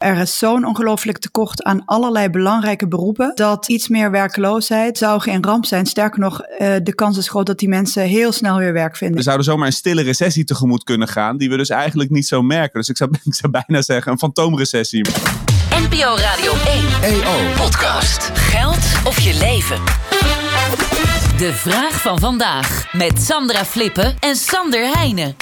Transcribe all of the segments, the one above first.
Er is zo'n ongelooflijk tekort aan allerlei belangrijke beroepen dat iets meer werkloosheid zou geen ramp zijn. Sterker nog, uh, de kans is groot dat die mensen heel snel weer werk vinden. We zouden zomaar een stille recessie tegemoet kunnen gaan, die we dus eigenlijk niet zo merken. Dus ik zou, ik zou bijna zeggen een fantoomrecessie. NPO Radio 1 EO Podcast. Geld of je leven. De vraag van vandaag met Sandra Flippen en Sander Heijnen.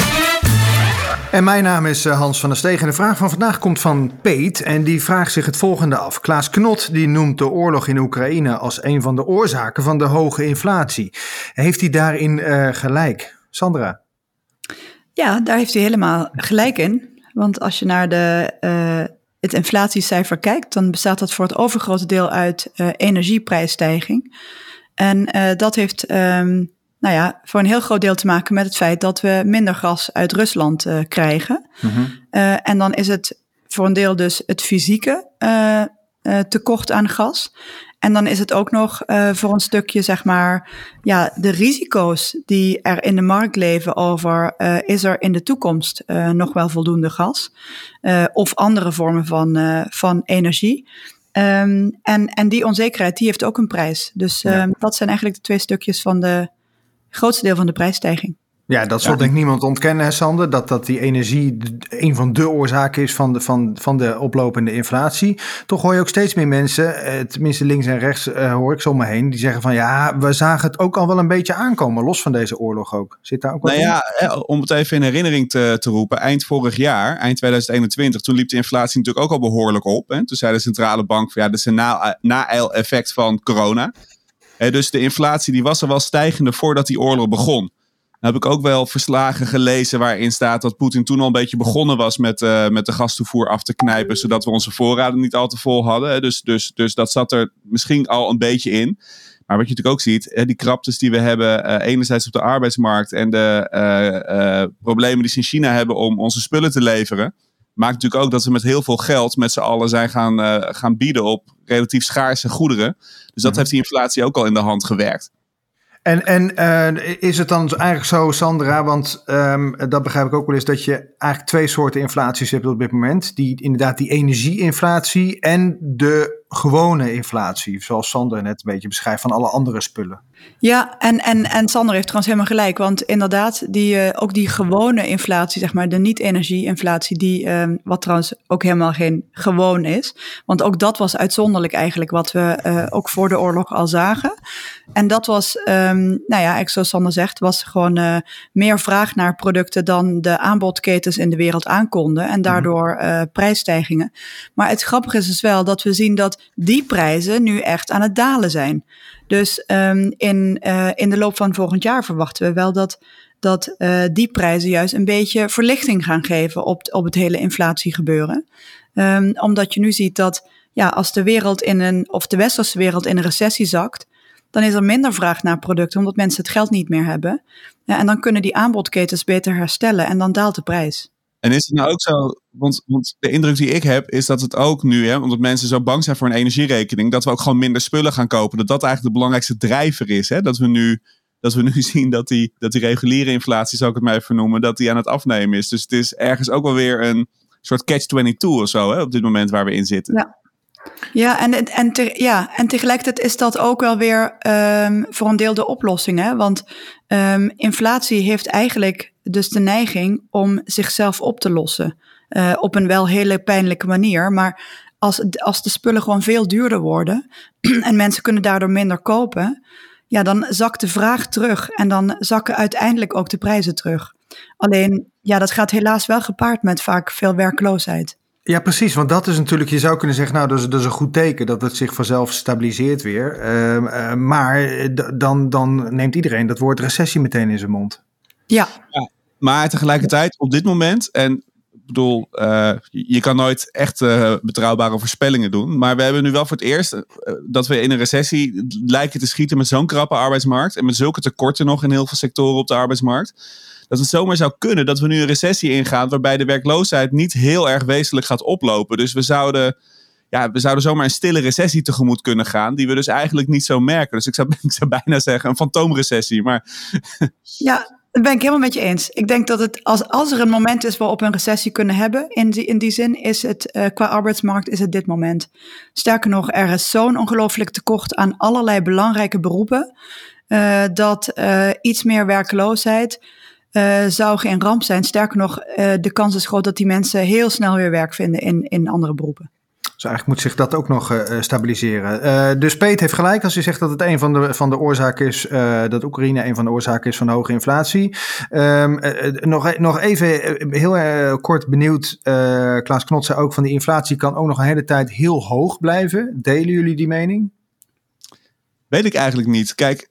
En mijn naam is eh, Hans van der Steeg. En de vraag van vandaag komt van Peet. En die vraagt zich het volgende af. Klaas Knot die noemt de oorlog in Oekraïne als een van de oorzaken van de hoge inflatie. Heeft hij daarin uh, gelijk? Sandra? Ja, daar heeft hij helemaal gelijk in. Want als je naar de, uh, het inflatiecijfer kijkt, dan bestaat dat voor het overgrote deel uit energieprijsstijging. En dat heeft um, nou ja, voor een heel groot deel te maken met het feit dat we minder gas uit Rusland uh, krijgen. Mm-hmm. uh, en dan is het voor een deel dus het fysieke uh, tekort aan gas. En dan is het ook nog voor een stukje, zeg maar, ja, de risico's die er in de markt leven over is er in de toekomst nog wel voldoende gas of andere vormen van, van energie. Um, en, en die onzekerheid, die heeft ook een prijs. Dus ja. um, dat zijn eigenlijk de twee stukjes van de, grootste deel van de prijsstijging. Ja, dat zal denk ik niemand ontkennen, Sander, dat, dat die energie een van de oorzaken is van de, van, van de oplopende inflatie. Toch hoor je ook steeds meer mensen, eh, tenminste links en rechts uh, hoor ik zo me heen, die zeggen van ja, we zagen het ook al wel een beetje aankomen, los van deze oorlog ook. Zit daar ook wel nou in? ja, om het even in herinnering te, te roepen, eind vorig jaar, eind 2021, toen liep de inflatie natuurlijk ook al behoorlijk op. Hè? Toen zei de centrale bank van ja, dat is een na-effect van corona. Dus de inflatie die was er wel stijgende voordat die oorlog begon. Dan heb ik ook wel verslagen gelezen waarin staat dat Poetin toen al een beetje begonnen was met, uh, met de gastoevoer af te knijpen, zodat we onze voorraden niet al te vol hadden. Dus, dus, dus dat zat er misschien al een beetje in. Maar wat je natuurlijk ook ziet, die kraptes die we hebben, uh, enerzijds op de arbeidsmarkt en de uh, problemen die ze in China hebben om onze spullen te leveren, maakt natuurlijk ook dat we met heel veel geld met z'n allen zijn gaan, gaan bieden op relatief schaarse goederen. Dus dat heeft die inflatie ook al in de hand gewerkt. En, en uh, is het dan eigenlijk zo, Sandra, want um, dat begrijp ik ook wel eens, dat je eigenlijk twee soorten inflaties hebt op dit moment. Die, inderdaad, die energieinflatie en de gewone inflatie, zoals Sander net een beetje beschrijft, van alle andere spullen. Ja, en, en, en Sander heeft trouwens helemaal gelijk. Want inderdaad, die, uh, ook die gewone inflatie, zeg maar, de niet-energie-inflatie, die, um, wat trouwens ook helemaal geen gewoon is. Want ook dat was uitzonderlijk eigenlijk wat we uh, ook voor de oorlog al zagen. En dat was, um, nou ja, zoals Sander zegt, was gewoon uh, meer vraag naar producten dan de aanbodketens in de wereld aankonden. En daardoor uh, prijsstijgingen. Maar het grappige is dus wel dat we zien dat die prijzen nu echt aan het dalen zijn. Dus um, in, uh, in de loop van volgend jaar verwachten we wel dat, dat uh, die prijzen juist een beetje verlichting gaan geven op, op het hele inflatiegebeuren. Um, omdat je nu ziet dat ja, als de wereld in een, of de westerse wereld in een recessie zakt, dan is er minder vraag naar producten, omdat mensen het geld niet meer hebben. Ja, en dan kunnen die aanbodketens beter herstellen en dan daalt de prijs. En is het nou ook zo, want, want, de indruk die ik heb is dat het ook nu, hè, omdat mensen zo bang zijn voor een energierekening, dat we ook gewoon minder spullen gaan kopen. Dat dat eigenlijk de belangrijkste drijver is. Hè? Dat, we nu, dat we nu zien dat die, dat die reguliere inflatie, zou ik het maar even noemen, dat die aan het afnemen is. Dus het is ergens ook wel weer een soort catch-22 of zo hè, op dit moment waar we in zitten. Ja. Ja, en, en, ja, en tegelijkertijd is dat ook wel weer um, voor een deel de oplossing. Hè? Want um, inflatie heeft eigenlijk dus de neiging om zichzelf op te lossen. Uh, op een wel hele pijnlijke manier. Maar als, als de spullen gewoon veel duurder worden en mensen kunnen daardoor minder kopen, ja, dan zakt de vraag terug en dan zakken uiteindelijk ook de prijzen terug. Alleen, ja, dat gaat helaas wel gepaard met vaak veel werkloosheid. Ja, precies. Want dat is natuurlijk, je zou kunnen zeggen, nou, dat is, dat is een goed teken dat het zich vanzelf stabiliseert weer. Uh, uh, maar dan, dan neemt iedereen dat woord recessie meteen in zijn mond. Ja. ja maar tegelijkertijd, op dit moment, en bedoel, uh, je kan nooit echt betrouwbare voorspellingen doen. Maar we hebben nu wel voor het eerst dat we in een recessie lijken te schieten met zo'n krappe arbeidsmarkt. En met zulke tekorten nog in heel veel sectoren op de arbeidsmarkt dat het zomaar zou kunnen dat we nu een recessie ingaan waarbij de werkloosheid niet heel erg wezenlijk gaat oplopen. Dus we zouden, ja, we zouden zomaar een stille recessie tegemoet kunnen gaan, die we dus eigenlijk niet zo merken. Dus ik zou, ik zou bijna zeggen een fantoomrecessie. Maar... Ja, Dat ben ik helemaal met je eens. Ik denk dat het, als, als er een moment is waarop we een recessie kunnen hebben, in die, in die zin is het uh, qua arbeidsmarkt is het dit moment. Sterker nog, er is zo'n ongelooflijk tekort aan allerlei belangrijke beroepen, uh, dat uh, iets meer werkloosheid zou geen ramp zijn. Sterker nog, de kans is groot dat die mensen heel snel weer werk vinden in, in andere beroepen. Dus eigenlijk moet zich dat ook nog uh, stabiliseren. Uh, dus Peet heeft gelijk als hij zegt dat het een van de, van de oorzaken is, dat Oekraïne een van de oorzaken is van de hoge inflatie. Um, nog, nog even heel kort benieuwd, Klaas Knot zei ook van die inflatie kan ook nog een hele tijd heel hoog blijven. Delen jullie die mening? Weet ik eigenlijk niet. Kijk,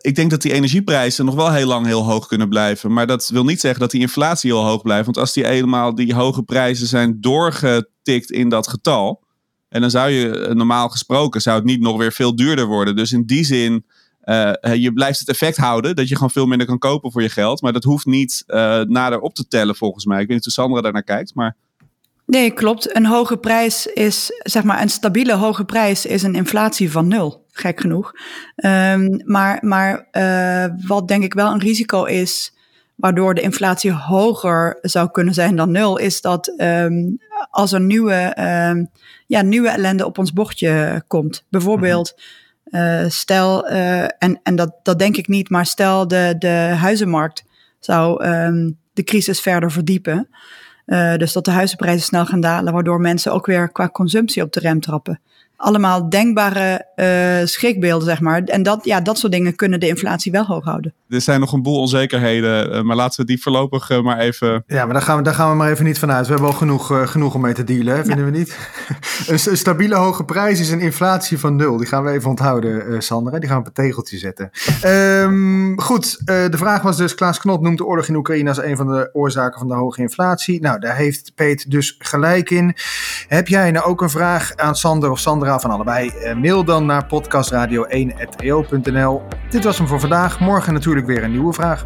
ik denk dat die energieprijzen nog wel heel lang heel hoog kunnen blijven. Maar dat wil niet zeggen dat die inflatie heel hoog blijft. Want als die eenmaal die hoge prijzen zijn doorgetikt in dat getal. En dan zou je eh, normaal gesproken zou het niet nog weer veel duurder worden. Dus in die zin, uh, je blijft het effect houden dat je gewoon veel minder kan kopen voor je geld. Maar dat hoeft niet nader op te tellen volgens mij. Ik weet niet hoe Sandra daar naar kijkt, maar... Nee, klopt. Een hoge prijs is, zeg maar, een stabiele hoge prijs is een inflatie van nul. Gek genoeg. Um, maar maar wat denk ik wel een risico is, waardoor de inflatie hoger zou kunnen zijn dan nul, is dat um, als er nieuwe, um, ja, nieuwe ellende op ons bordje komt. Bijvoorbeeld, uh, stel, uh, en, en dat, dat denk ik niet, maar stel de, de huizenmarkt zou de crisis verder verdiepen. Uh, dus dat de huizenprijzen snel gaan dalen, waardoor mensen ook weer qua consumptie op de rem trappen allemaal denkbare uh, schrikbeelden, zeg maar. En dat, ja, dat soort dingen kunnen de inflatie wel hoog houden. Er zijn nog een boel onzekerheden, uh, maar laten we die voorlopig uh, maar even... Ja, maar daar gaan, we, daar gaan we maar even niet vanuit. We hebben al genoeg, genoeg om mee te dealen, vinden ja. we niet? een, stabiele hoge prijs is een inflatie van nul. Die gaan we even onthouden, Sander. Die gaan we op een tegeltje zetten. um, goed, de vraag was dus, Klaas Knot noemt de oorlog in Oekraïne als een van de oorzaken van de hoge inflatie. Nou, daar heeft Peet dus gelijk in. Heb jij nou ook een vraag aan Sander of Sander? van allebei. Uh, mail dan naar podcastradio1.eo.nl. Dit was hem voor vandaag. Morgen natuurlijk weer een nieuwe vraag.